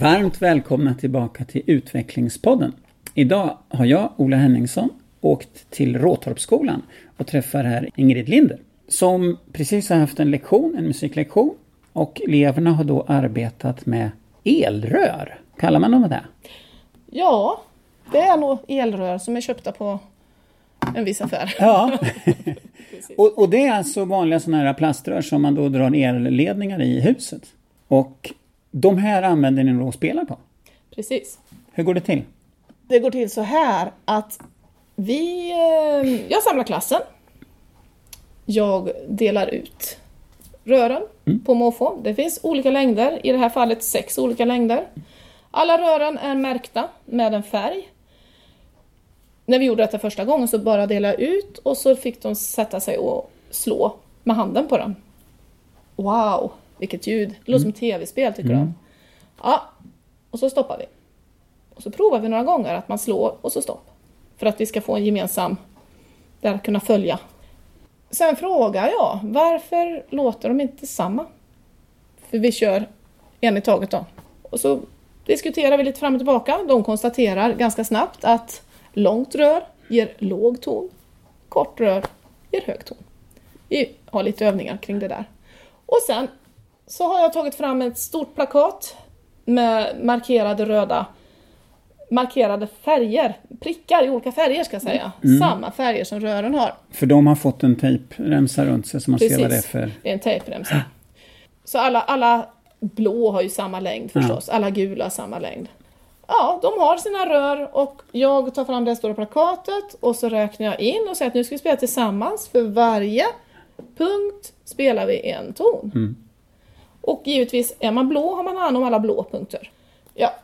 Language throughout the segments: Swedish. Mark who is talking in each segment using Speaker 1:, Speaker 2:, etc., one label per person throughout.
Speaker 1: Varmt välkomna tillbaka till Utvecklingspodden. Idag har jag, Ola Henningsson, åkt till Råtorpsskolan och träffar här Ingrid Linder som precis har haft en lektion, en musiklektion och eleverna har då arbetat med elrör. Kallar man dem det?
Speaker 2: Ja, det är nog elrör som är köpta på en viss affär.
Speaker 1: Ja, och, och, det är alltså vanliga sådana här plaströr som man då drar elledningar i huset. Och de här använder ni spelar på?
Speaker 2: Precis.
Speaker 1: Hur går det till?
Speaker 2: Det går till så här att vi, eh, jag samlar klassen. Jag delar ut rören mm. på måfå. Det finns olika längder, i det här fallet sex olika längder. Alla rören är märkta med en färg. När vi gjorde detta första gången så bara delade jag ut och så fick de sätta sig och slå med handen på den. Wow, vilket ljud! Det låter mm. som tv-spel tycker mm. de. Ja, och så stoppar vi. Och så provar vi några gånger att man slår och så stopp. För att vi ska få en gemensam, där att kunna följa. Sen frågar jag, varför låter de inte samma? För vi kör en i taget då. Och så diskuterar vi lite fram och tillbaka. De konstaterar ganska snabbt att långt rör ger låg ton, kort rör ger hög ton. Vi har lite övningar kring det där. Och sen så har jag tagit fram ett stort plakat med markerade röda markerade färger, prickar i olika färger ska jag säga. Mm. Samma färger som rören har.
Speaker 1: För de har fått en tejpremsa runt sig så man Precis. ser vad det är för...
Speaker 2: det är en tejpremsa. Så alla, alla blå har ju samma längd förstås, ja. alla gula har samma längd. Ja, de har sina rör och jag tar fram det stora plakatet och så räknar jag in och säger att nu ska vi spela tillsammans. För varje punkt spelar vi en ton. Mm. Och givetvis, är man blå har man hand om alla blå punkter. Ja,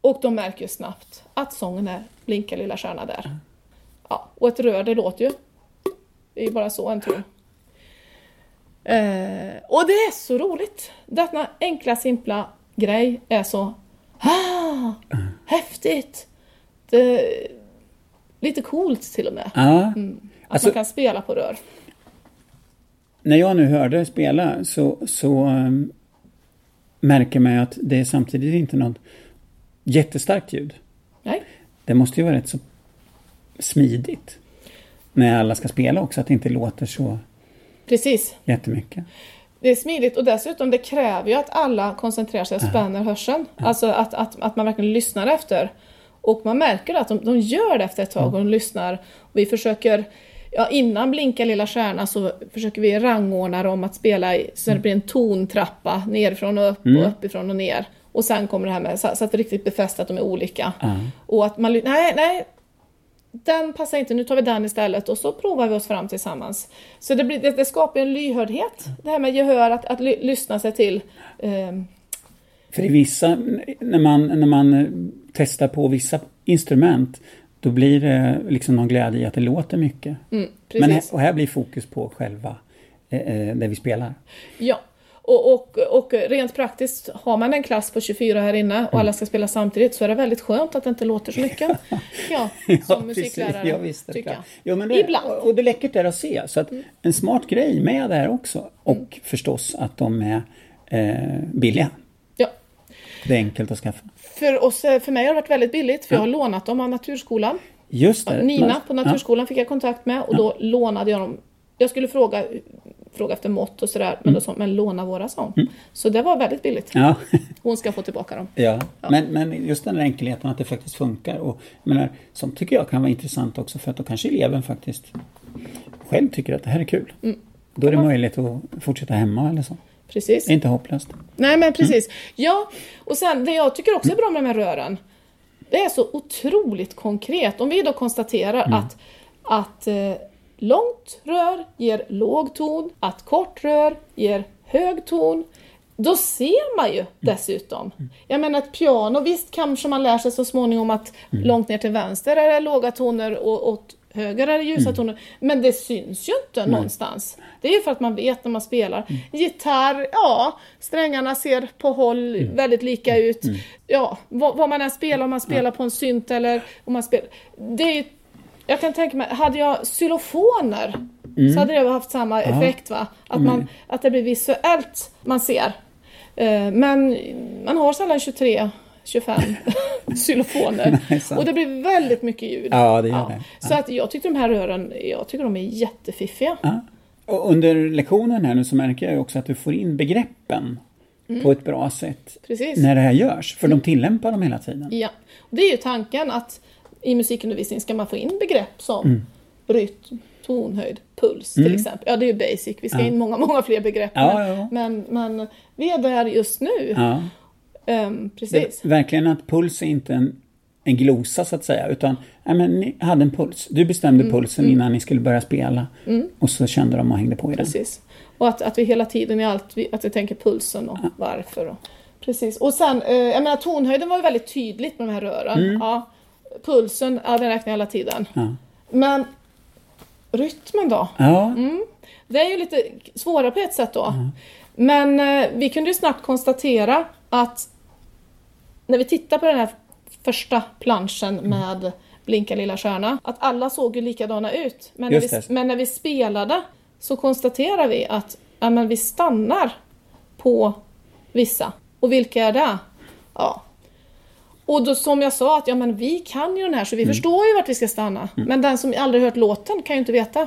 Speaker 2: och de märker ju snabbt att sången är Blinka lilla stjärna där. Ja, och ett rör det låter ju. Det är ju bara så en ton. Eh, och det är så roligt! Denna enkla simpla grej är så ah, häftigt! Det, lite coolt till och med. Mm, att alltså, man kan spela på rör.
Speaker 1: När jag nu hörde spela så, så um, märker man ju att det är samtidigt inte något jättestarkt ljud.
Speaker 2: Nej.
Speaker 1: Det måste ju vara rätt så smidigt. När alla ska spela också, att det inte låter så
Speaker 2: Precis.
Speaker 1: jättemycket.
Speaker 2: Det är smidigt och dessutom det kräver ju att alla koncentrerar sig och spänner hörseln. Ja. Alltså att, att, att man verkligen lyssnar efter. Och man märker att de, de gör det efter ett tag och de lyssnar. Och vi försöker, ja innan Blinka lilla stjärna så försöker vi rangordna dem att spela i, så det blir en tontrappa nerifrån och upp mm. och uppifrån och ner. Och sen kommer det här med så, så att det riktigt befästa att de är olika.
Speaker 1: Mm.
Speaker 2: Och att man, nej, nej, den passar inte, nu tar vi den istället och så provar vi oss fram tillsammans. Så det, blir, det, det skapar en lyhördhet, det här med gehör, att, att ly, lyssna sig till. Eh.
Speaker 1: För i vissa, när man, när man eh, testar på vissa instrument, då blir det liksom någon glädje i att det låter mycket.
Speaker 2: Mm,
Speaker 1: Men, och här blir fokus på själva eh, eh det vi spelar.
Speaker 2: Ja, och, och, och rent praktiskt, har man en klass på 24 här inne och alla ska spela samtidigt så är det väldigt skönt att det inte låter så mycket. Ja, som musiklärare.
Speaker 1: Ja, visst, tycker jag. Jo, men det, Ibland. Och det är läckert där att se. Så att en smart grej med det här också. Och mm. förstås att de är eh, billiga.
Speaker 2: Ja.
Speaker 1: Det är enkelt att skaffa.
Speaker 2: För, oss, eh, för mig har det varit väldigt billigt för ja. jag har lånat dem av Naturskolan.
Speaker 1: Just det.
Speaker 2: Nina på Naturskolan fick jag kontakt med och då lånade jag dem. Jag skulle fråga fråga efter mått och sådär. Men, mm. då men låna våra sång. Mm. Så det var väldigt billigt.
Speaker 1: Ja.
Speaker 2: Hon ska få tillbaka dem.
Speaker 1: Ja, ja. Men, men just den där enkelheten att det faktiskt funkar. Och, menar, sånt tycker jag kan vara intressant också för att då kanske eleven faktiskt själv tycker att det här är kul.
Speaker 2: Mm.
Speaker 1: Då är det möjligt att fortsätta hemma eller så.
Speaker 2: Precis.
Speaker 1: Inte hopplöst.
Speaker 2: Nej men precis. Mm. Ja, och sen det jag tycker också är bra med de här rören. Det är så otroligt konkret. Om vi då konstaterar mm. att, att eh, långt rör ger låg ton, att kort rör ger hög ton. Då ser man ju dessutom. Jag menar ett piano, visst kanske man lär sig så småningom att mm. långt ner till vänster är det låga toner och åt höger det ljusa mm. toner. Men det syns ju inte Nej. någonstans. Det är ju för att man vet när man spelar. Mm. Gitarr, ja, strängarna ser på håll mm. väldigt lika ut. Mm. Ja, vad, vad, man än spelar, om man spelar på en synt eller om man spelar. Det är jag kan tänka mig, hade jag xylofoner mm. så hade det haft samma effekt va? Att, man, att det blir visuellt man ser. Eh, men man har sällan 23 25 xylofoner.
Speaker 1: Nej,
Speaker 2: och det blir väldigt mycket ljud.
Speaker 1: Ja, det gör det.
Speaker 2: Så att jag tyckte de här rören, jag tycker de är jättefiffiga.
Speaker 1: Ja. Och under lektionen här nu så märker jag också att du får in begreppen på ett bra sätt
Speaker 2: Precis.
Speaker 1: när det här görs, för de tillämpar dem hela tiden.
Speaker 2: Ja. Och det är ju tanken att i musikundervisning ska man få in begrepp som
Speaker 1: Mm.
Speaker 2: rytm, tonhöjd, puls till exempel. Ja, det är ju basic. Vi ska in många, många fler begrepp.
Speaker 1: Ja,
Speaker 2: men,
Speaker 1: ja, ja.
Speaker 2: Men, men vi är där just nu.
Speaker 1: Ja.
Speaker 2: Ehm,
Speaker 1: Det,
Speaker 2: precis.
Speaker 1: verkligen att puls är inte en, en glosa så att säga, utan ja, men, ni hade en puls. Du bestämde
Speaker 2: Mm,
Speaker 1: pulsen innan ni skulle börja spela och så kände de och hängde på i den.
Speaker 2: Precis. Och att, att vi hela tiden i allt, att vi tänker pulsen och varför. Och, precis. Och sen, eh, jag menar tonhöjden var ju väldigt tydligt med de här rören.
Speaker 1: Mm.
Speaker 2: Ja, pulsen, ja den räknar jag hela tiden.
Speaker 1: Ja.
Speaker 2: Men rytmen då?
Speaker 1: Ja,
Speaker 2: Mm. Det är ju lite svårare på ett sätt då. Men eh, vi kunde ju snabbt konstatera att när vi tittar på den här första planschen med Blinka lilla stjärna, att alla såg ju likadana ut. Men, när vi, men när vi spelade så konstaterar vi att ja, men vi stannar på vissa. Och vilka är det? Ja. Och då som jag sa, att ja, men vi kan ju den här så vi förstår ju vart vi ska stanna. Men den som aldrig hört låten kan ju inte veta.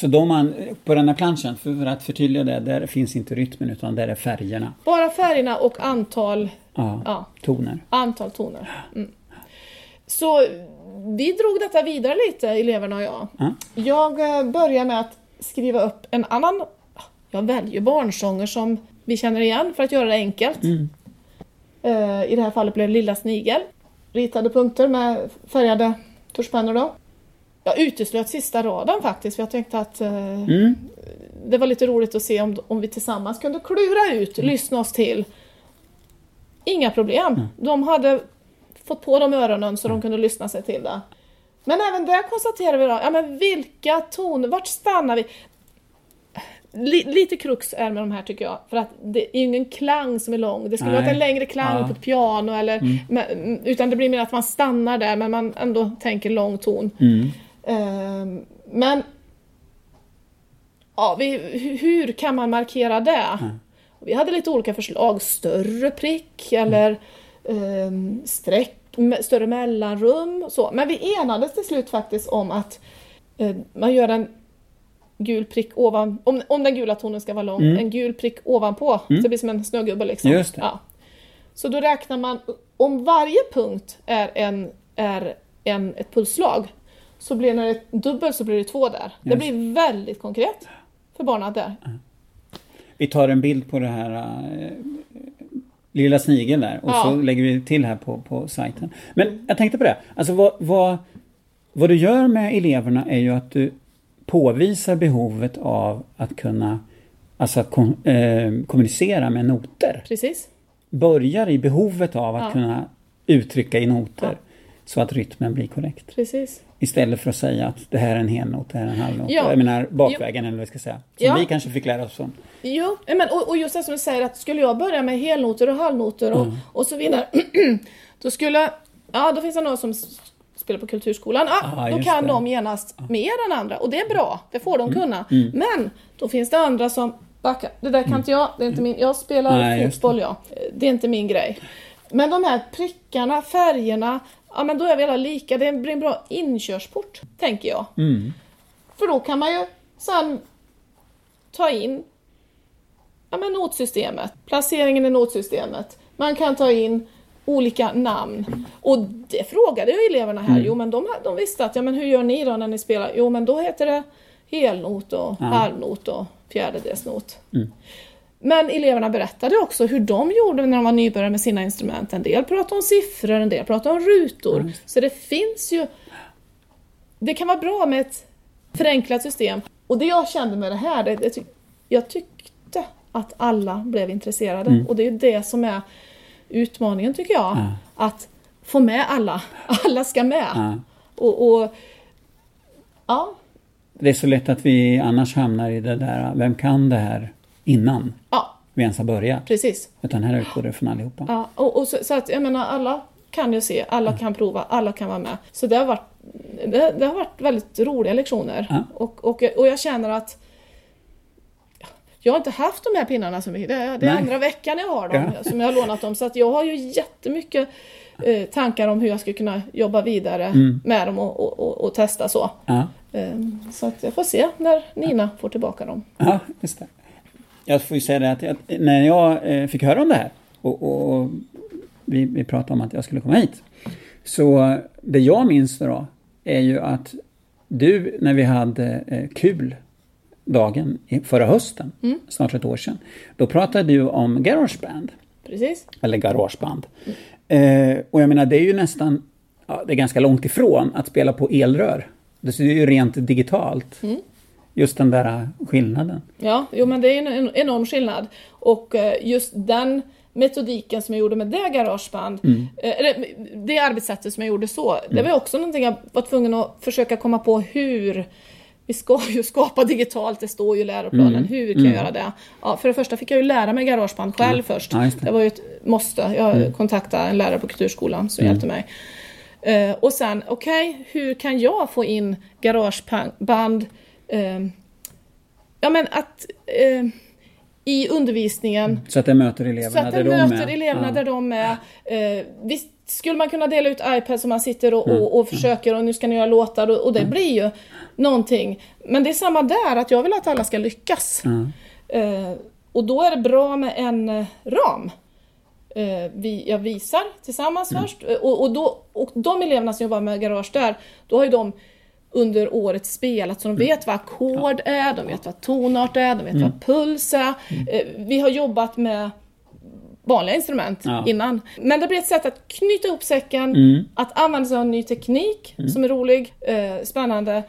Speaker 1: Så då man, på den här planschen, för att förtydliga det, där finns inte rytmen utan där är färgerna.
Speaker 2: Bara färgerna och antal,
Speaker 1: Ja,
Speaker 2: ja,
Speaker 1: toner.
Speaker 2: antal toner. Mm. Så vi drog detta vidare lite, eleverna och jag.
Speaker 1: Ja.
Speaker 2: Jag eh, börjar med att skriva upp en annan... Jag väljer barnsånger som vi känner igen för att göra det enkelt. Eh, I det här fallet blev det Lilla Snigel. Ritade punkter med färgade tuschpennor då. Jag uteslöt sista raden faktiskt för jag tänkte att eh,
Speaker 1: Mm.
Speaker 2: det var lite roligt att se om, om vi tillsammans kunde klura ut, lyssna oss till. Inga problem. De hade fått på dem öronen så de kunde lyssna sig till det. Men även där konstaterar vi då, ja men vilka toner, vart stannar vi? Li, lite krux är med de här tycker jag, för att det är ju ingen klang som är lång. Det skulle
Speaker 1: Nej.
Speaker 2: vara en längre klang
Speaker 1: Ja.
Speaker 2: på ett piano eller, men, utan det blir mer att man stannar där men man ändå tänker lång ton.
Speaker 1: Mm.
Speaker 2: Ehm, men ja, vi, hu- hur kan man markera det? Vi hade lite olika förslag. Större prick eller ehm, streck, större mellanrum. Så. Men vi enades till slut faktiskt om att eh, man gör en gul prick ovan, om, om den gula tonen ska vara lång, en gul prick ovanpå. Så det blir som en snögubbe liksom.
Speaker 1: Just det.
Speaker 2: Ja. Så då räknar man, om varje punkt är, en, är en, ett pulsslag, så blir när det är dubbel så blir det två där. Det
Speaker 1: Just.
Speaker 2: blir väldigt konkret för barnen där.
Speaker 1: Vi tar en bild på det här eh, lilla snigeln där och
Speaker 2: Ja.
Speaker 1: så lägger vi till här på, på sajten. Men jag tänkte på det, alltså vad, vad, vad du gör med eleverna är ju att du påvisar behovet av att kunna alltså att kom, eh, kommunicera med noter.
Speaker 2: Precis.
Speaker 1: Börjar i behovet av att
Speaker 2: Ja.
Speaker 1: kunna uttrycka i noter
Speaker 2: Ja.
Speaker 1: Så att rytmen blir korrekt.
Speaker 2: Precis.
Speaker 1: Istället för att säga att det här är en helnot, det här är en halvnot.
Speaker 2: Ja.
Speaker 1: Jag menar bakvägen eller vad vi ska säga. Som
Speaker 2: Ja.
Speaker 1: vi kanske fick lära oss om.
Speaker 2: Jo, men, och, och just det som du säger att skulle jag börja med helnoter och halvnoter och, och så vidare. då skulle, ja då finns det någon som spelar på kulturskolan. Ja,
Speaker 1: Ah,
Speaker 2: då
Speaker 1: just
Speaker 2: kan
Speaker 1: det.
Speaker 2: de genast mer än andra och det är bra, det får de kunna.
Speaker 1: Mm.
Speaker 2: Men då finns det andra som backar. Det där kan inte jag, det är inte min, jag spelar
Speaker 1: Nej,
Speaker 2: fotboll jag. Det är inte min grej. Men de här prickarna, färgerna, ja men då är vi alla lika. Det blir en bra inkörsport, tänker jag.
Speaker 1: Mm.
Speaker 2: För då kan man ju sen ta in ja, men notsystemet, placeringen i notsystemet. Man kan ta in olika namn. Och det frågade ju eleverna här. Jo, men de, de visste att, ja men hur gör ni då när ni spelar? Jo, men då heter det helnot och halvnot och fjärdedelsnot. Men eleverna berättade också hur de gjorde när de var nybörjare med sina instrument. En del pratade om siffror, en del pratade om rutor. Så det finns ju... Det kan vara bra med ett förenklat system. Och det jag kände med det här, det, det, jag tyckte att alla blev intresserade. Och det är det som är utmaningen tycker jag.
Speaker 1: Ja.
Speaker 2: Att få med alla. Alla ska med. Och, och ja,
Speaker 1: Det är så lätt att vi annars hamnar i det där, vem kan det här innan
Speaker 2: ja,
Speaker 1: vi ens har börjat?
Speaker 2: precis.
Speaker 1: Utan här utgår det från allihopa.
Speaker 2: Ja, och, och så, så att jag menar alla kan ju se, alla kan prova, alla kan vara med. Så det har varit, det, det har varit väldigt roliga lektioner.
Speaker 1: Ja.
Speaker 2: Och, och, och jag känner att Jag har inte haft de här pinnarna så mycket. Det är, det är andra veckan jag har dem,
Speaker 1: Ja.
Speaker 2: som jag har lånat dem. Så att jag har ju jättemycket eh, tankar om hur jag ska kunna jobba vidare
Speaker 1: Mm.
Speaker 2: med dem och, och, och, och testa så.
Speaker 1: Ja.
Speaker 2: Eh, så att jag får se när Nina får tillbaka dem.
Speaker 1: Ja, just det. Jag får ju säga det att jag, när jag eh, fick höra om det här och, och, och vi, vi pratade om att jag skulle komma hit. Så det jag minns då är ju att du, när vi hade eh, kul dagen förra hösten, snart ett år sedan, då pratade du om garageband.
Speaker 2: Precis.
Speaker 1: Eller garageband. Eh, och jag menar, det är ju nästan, ja, det är ganska långt ifrån att spela på elrör. Det är ju rent digitalt. Just den där skillnaden.
Speaker 2: Ja, jo men det är en, en enorm skillnad. Och eh, just den metodiken som jag gjorde med det garageband, eh, eller det arbetssättet som jag gjorde så, det var också någonting jag var tvungen att försöka komma på hur vi ska ju skapa digitalt, det står ju i läroplanen, hur kan jag göra det? Ja, för det första fick jag ju lära mig garageband själv först.
Speaker 1: Ja, det.
Speaker 2: det var ju ett måste. Jag kontaktade en lärare på kulturskolan som hjälpte mig. Eh, och sen, okej, hur kan jag få in garageband eh, Ja men att eh, i undervisningen
Speaker 1: Så att det möter eleverna
Speaker 2: så att
Speaker 1: där
Speaker 2: det
Speaker 1: de
Speaker 2: möter
Speaker 1: är.
Speaker 2: eleverna
Speaker 1: ja.
Speaker 2: där de är. Eh, visst skulle man kunna dela ut iPad som man sitter och, och, och försöker och nu ska ni göra låtar och, och det blir ju någonting. Men det är samma där, att jag vill att alla ska lyckas.
Speaker 1: Ja.
Speaker 2: Eh, och då är det bra med en eh, ram. Eh, vi, jag visar tillsammans först. Eh, Och, och, då, och de eleverna som jobbar med garage där, då har ju de under året spelat så de vet vad ackord är, de vet vad tonart är, de vet vad puls är. Eh, vi har jobbat med vanliga instrument
Speaker 1: Ja.
Speaker 2: innan. Men det blir ett sätt att knyta ihop säcken,
Speaker 1: Mm.
Speaker 2: att använda sig av ny teknik som är rolig, eh, spännande.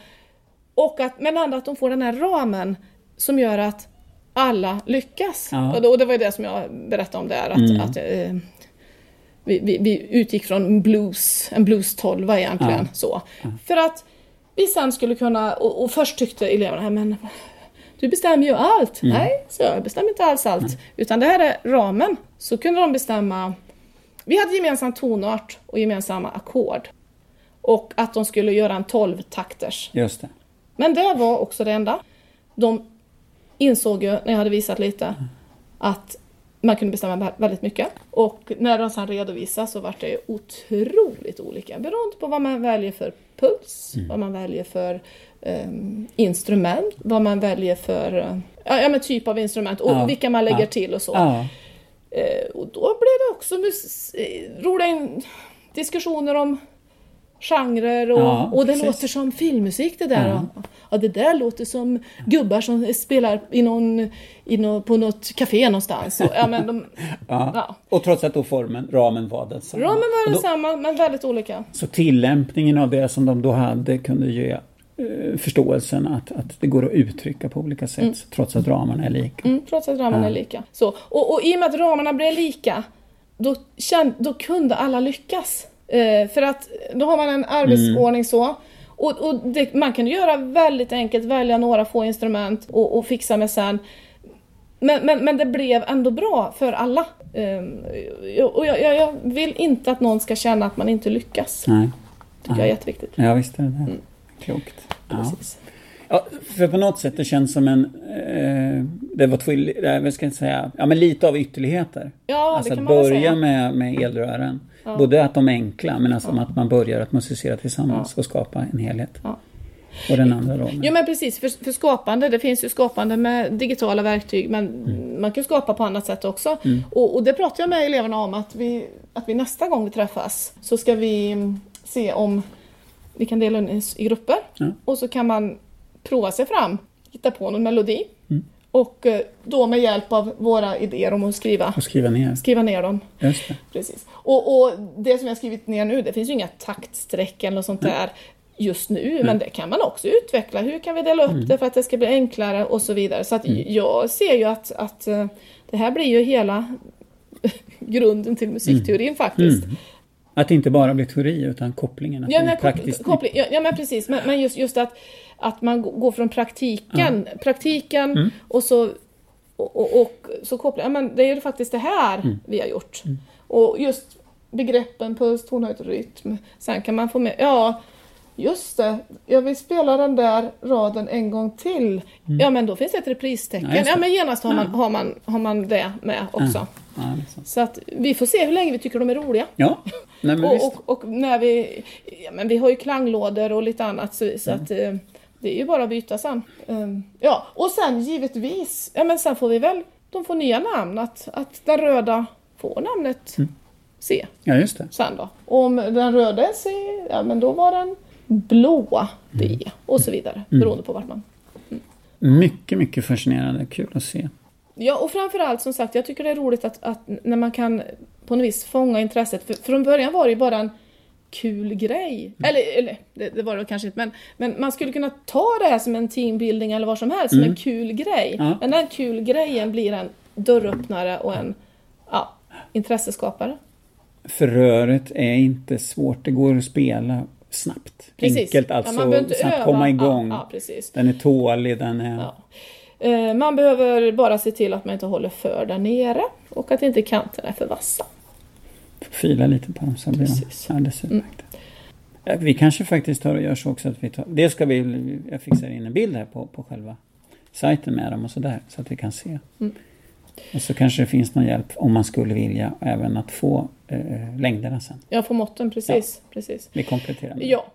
Speaker 2: Och att, men ändå att de får den här ramen som gör att alla lyckas.
Speaker 1: Ja.
Speaker 2: Och, det, och det var ju det som jag berättade om där. Att,
Speaker 1: Mm.
Speaker 2: att, eh, vi, vi, vi utgick från blues, en blues 12 egentligen.
Speaker 1: Ja.
Speaker 2: Så. För att vi sen skulle kunna, och, och först tyckte eleverna, men du bestämmer ju allt.
Speaker 1: Mm.
Speaker 2: Nej, så jag bestämmer inte alls allt. Utan det här är ramen. Så kunde de bestämma, vi hade gemensam tonart och gemensamma ackord. Och att de skulle göra en 12-takters.
Speaker 1: Just det.
Speaker 2: Men det var också det enda. De insåg ju, när jag hade visat lite, att man kunde bestämma vä- väldigt mycket. Och när de sen redovisade så var det otroligt olika beroende på vad man väljer för puls, vad man väljer för ehm, instrument, vad man väljer för eh, ja, men typ av instrument och
Speaker 1: Ja,
Speaker 2: vilka man lägger
Speaker 1: ja.
Speaker 2: till och så.
Speaker 1: Ja.
Speaker 2: Eh, och då blev det också eh, roliga in- diskussioner om genrer och, och det låter som filmmusik det där.
Speaker 1: Ja.
Speaker 2: Det där låter som gubbar som spelar i någon, i nå på något café någonstans. Och, ja, men de,
Speaker 1: Ja. Och trots att då formen, ramen var densamma.
Speaker 2: Ramen var densamma, men väldigt olika.
Speaker 1: Så tillämpningen av det som de då hade kunde ge eh, förståelsen att, att det går att uttrycka på olika sätt trots att ramarna är lika.
Speaker 2: Mm, trots att ramarna
Speaker 1: Ja.
Speaker 2: är lika. Så, och, och i och med att ramarna blev lika, då, känd, då kunde alla lyckas. Eh, för att då har man en arbetsordning så. Och, och det, man kan göra väldigt enkelt, välja några få instrument och, och fixa med sen. Men, men, men det blev ändå bra för alla. Eh, och jag, jag, jag vill inte att någon ska känna att man inte lyckas.
Speaker 1: Nej.
Speaker 2: tycker jag är jätteviktigt.
Speaker 1: Ja, visst är det det. Klokt. Ja. Ja, för på något sätt det känns som en... Eh, det var två, vad ska jag säga, ja men lite av ytterligheter.
Speaker 2: Ja,
Speaker 1: alltså
Speaker 2: det
Speaker 1: att
Speaker 2: kan man väl
Speaker 1: börja
Speaker 2: säga.
Speaker 1: med, med elrören. Både att de är enkla men alltså att man börjar att musicera tillsammans och skapa en helhet.
Speaker 2: Ja.
Speaker 1: Och den andra rollen.
Speaker 2: Jo men precis, för, för skapande, det finns ju skapande med digitala verktyg men
Speaker 1: Mm.
Speaker 2: man kan skapa på annat sätt också. Och, och det pratar jag med eleverna om att vi, att vi nästa gång vi träffas så ska vi mm, se om vi kan dela in i, grupper
Speaker 1: Ja.
Speaker 2: och så kan man prova sig fram, hitta på någon melodi
Speaker 1: Mm.
Speaker 2: Och eh, då med hjälp av våra idéer om att skriva,
Speaker 1: Och skriva ner.
Speaker 2: skriva ner dem.
Speaker 1: Just det.
Speaker 2: Precis. Och, och det som jag skrivit ner nu, det finns ju inga taktstreck eller sånt där just nu, men det kan man också utveckla. Hur kan vi dela upp det för att det ska bli enklare och så vidare. Så att jag ser ju att, att eh, det här blir ju hela grunden till musikteorin faktiskt.
Speaker 1: Att det inte bara blir teori utan kopplingen.
Speaker 2: Ja, men,
Speaker 1: praktiskt.
Speaker 2: kop- koppling, ja, ja men precis, men, men just, just att, att man går från praktiken, praktiken
Speaker 1: Mm.
Speaker 2: och så och, och, och så kopplar ja, men det är ju faktiskt det här
Speaker 1: Mm.
Speaker 2: vi har gjort. Och just begreppen puls, tonhöjd och rytm. Sen kan man få med, ja, Just det, jag vill spela den där raden en gång till. Ja men då finns det ett repristecken.
Speaker 1: Mm. Ja,
Speaker 2: Ja, men genast har man, har, man, har man det med också.
Speaker 1: Ja, sant.
Speaker 2: Så att vi får se hur länge vi tycker de är roliga.
Speaker 1: ja. Nej, men.
Speaker 2: Och, och, och när vi, ja, men vi har ju klanglådor och lite annat så, så att eh, det är ju bara att byta sen. Um, ja, och sen givetvis, ja men sen får vi väl, de får nya namn, att, att den röda får namnet
Speaker 1: Mm.
Speaker 2: C
Speaker 1: Ja, just det.
Speaker 2: sen då. Och om den röda är C, ja men då var den blåa D och så vidare, beroende på vart man
Speaker 1: Mycket, mycket fascinerande. Kul att se.
Speaker 2: Ja, och framförallt som sagt, jag tycker det är roligt att, att när man kan på något vis fånga intresset. För från början var det ju bara en kul grej. Eller, eller det, det var det kanske inte, men, men man skulle kunna ta det här som en teambuilding eller vad som helst, som en kul grej.
Speaker 1: Ja.
Speaker 2: Men den kul grejen blir en dörröppnare och en ja, intresseskapare.
Speaker 1: För röret är inte svårt. Det går att spela snabbt. Enkelt alltså.
Speaker 2: Ja,
Speaker 1: snabbt
Speaker 2: öva.
Speaker 1: komma igång.
Speaker 2: Ja, ja, precis.
Speaker 1: Den är tålig, den är...
Speaker 2: Ja. Eh, Man behöver bara se till att man inte håller för där nere och att inte kanterna är för vassa.
Speaker 1: Fila lite på dem så blir de.
Speaker 2: Mm.
Speaker 1: alldeles utmärkta. Ja, Vi kanske faktiskt tar och gör så också att vi tar... Det ska vi... Jag fixar in en bild här på, på själva sajten med dem och sådär. Så att vi kan se.
Speaker 2: Mm.
Speaker 1: Och så kanske det finns någon hjälp om man skulle vilja även att få eh, längderna sen.
Speaker 2: Jag får måtten, precis. precis.
Speaker 1: Vi kompletterar med.
Speaker 2: Ja.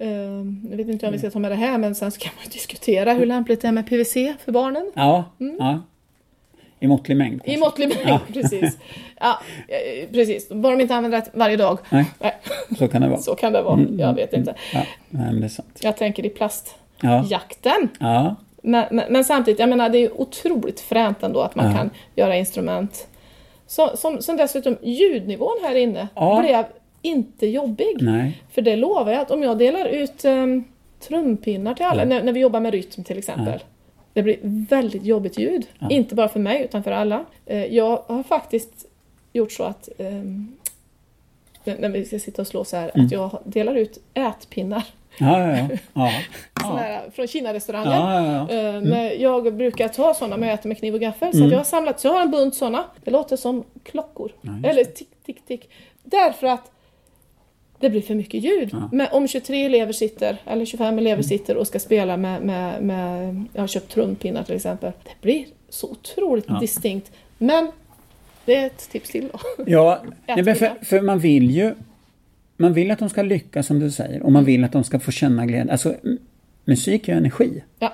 Speaker 2: Eh, jag vet inte om vi ska ta med det här men sen så kan man diskutera hur lämpligt det är med PVC för barnen.
Speaker 1: Ja, ja. I måttlig mängd.
Speaker 2: Mm. I
Speaker 1: kanske.
Speaker 2: måttlig mängd,
Speaker 1: Ja.
Speaker 2: precis. Ja, eh, precis. Bara de inte använder det varje dag.
Speaker 1: Nej,
Speaker 2: Nej,
Speaker 1: så kan det vara.
Speaker 2: så kan det vara. Jag vet inte.
Speaker 1: Ja, men det är sant.
Speaker 2: Jag tänker i
Speaker 1: Ja,
Speaker 2: plastjakten.
Speaker 1: ja,
Speaker 2: Men, men, men samtidigt, jag menar det är otroligt fränt ändå att man kan göra instrument. Så, som, som dessutom ljudnivån här inne blev inte jobbig.
Speaker 1: nej.
Speaker 2: För det lovar jag att om jag delar ut um, trumpinnar till alla, när, när vi jobbar med rytm till exempel. Det blir väldigt jobbigt ljud.
Speaker 1: Ja.
Speaker 2: Inte bara för mig utan för alla. Eh, jag har faktiskt gjort så att ehm, när vi ska sitta och slå så här,
Speaker 1: Mm.
Speaker 2: att jag delar ut ätpinnar.
Speaker 1: Ja, ja, ja. ja. Ja.
Speaker 2: här, från Kina-restauranger.
Speaker 1: ja, ja, ja.
Speaker 2: Eh, men jag brukar ta sådana när jag äter med kniv och gaffel. Så
Speaker 1: Mm.
Speaker 2: jag har samlat, så jag har en bunt sådana. Det låter som klockor.
Speaker 1: Ja,
Speaker 2: Eller tick, tick, tick. Därför att det blir för mycket ljud.
Speaker 1: Ja. Mm.
Speaker 2: Men om 23 elever sitter, eller 25 elever sitter och ska spela med, med, med jag har köpt trumpinnar till exempel. Det blir så otroligt
Speaker 1: Ja.
Speaker 2: distinkt. Men det är ett tips till då.
Speaker 1: Ja, nej, för, för man vill ju... Man vill att de ska lyckas som du säger och man vill att de ska få känna glädje. Alltså, musik är energi.
Speaker 2: Ja.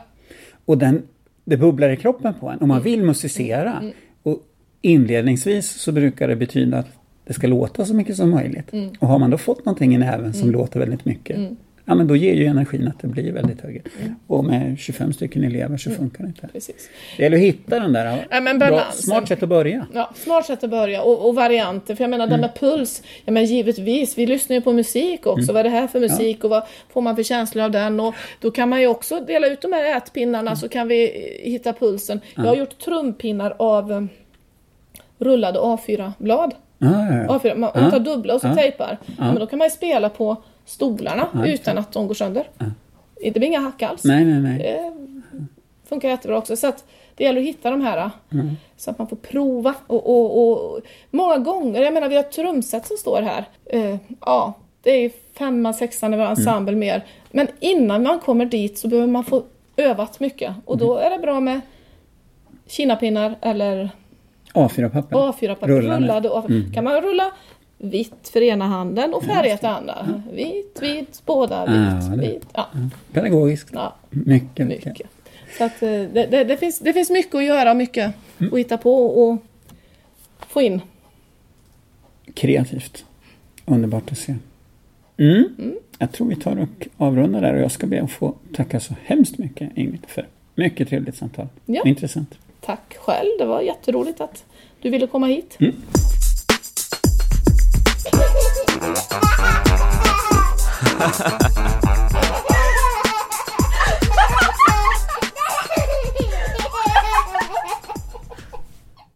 Speaker 1: Och den, det bubblar i kroppen på en och man vill musicera. Och inledningsvis så brukar det betyda att det ska låta så mycket som möjligt. Och har man då fått någonting i näven som låter väldigt mycket. Ja men då ger ju energin att det blir väldigt högre. Och med 25 stycken elever så funkar det inte.
Speaker 2: Precis.
Speaker 1: Det gäller att hitta den där
Speaker 2: Ja, men
Speaker 1: bra, smart sätt att börja.
Speaker 2: Ja, smart sätt att börja och, och varianter. För jag menar det med puls, ja men givetvis, vi lyssnar ju på musik också. Vad är det här för musik och vad får man för känslor av den? Och då kan man ju också dela ut de här ätpinnarna så kan vi hitta pulsen. Jag har gjort trumpinnar av eh, rullade A4-blad.
Speaker 1: Ja, ja, ja.
Speaker 2: A4, man, man tar dubbla och så tejpar. Men då kan man ju spela på stolarna utan att de går sönder. Det blir inga hack alls.
Speaker 1: Nej, nej, nej.
Speaker 2: Det funkar jättebra också. Så att det gäller att hitta de här
Speaker 1: Mm.
Speaker 2: så att man får prova. Och, och, och många gånger, jag menar vi har ett trumset som står här. Eh, ja, det är femma, sexan när vi har ensemble
Speaker 1: Mm.
Speaker 2: mer. Men innan man kommer dit så behöver man få övat mycket. Och då
Speaker 1: Mm.
Speaker 2: är det bra med kinapinnar eller
Speaker 1: A4-papper.
Speaker 2: A4-papper.
Speaker 1: Rullande.
Speaker 2: Rullade A4. Kan man rulla vitt för ena handen och färgat den andra. Vit, vit, båda
Speaker 1: Ja,
Speaker 2: vitt, vit. Ja,
Speaker 1: Pedagogiskt.
Speaker 2: ja.
Speaker 1: Mycket, mycket.
Speaker 2: Mycket. Så att eh, det, det, det, finns, det finns mycket att göra, mycket
Speaker 1: Mm.
Speaker 2: att hitta på och få in.
Speaker 1: Kreativt. Underbart att se. Mm. Jag tror vi tar och avrundar där och jag ska be att få tacka så hemskt mycket Ingrid för mycket trevligt samtal.
Speaker 2: Ja.
Speaker 1: Intressant.
Speaker 2: Tack själv, det var jätteroligt att du ville komma hit.
Speaker 1: Mm.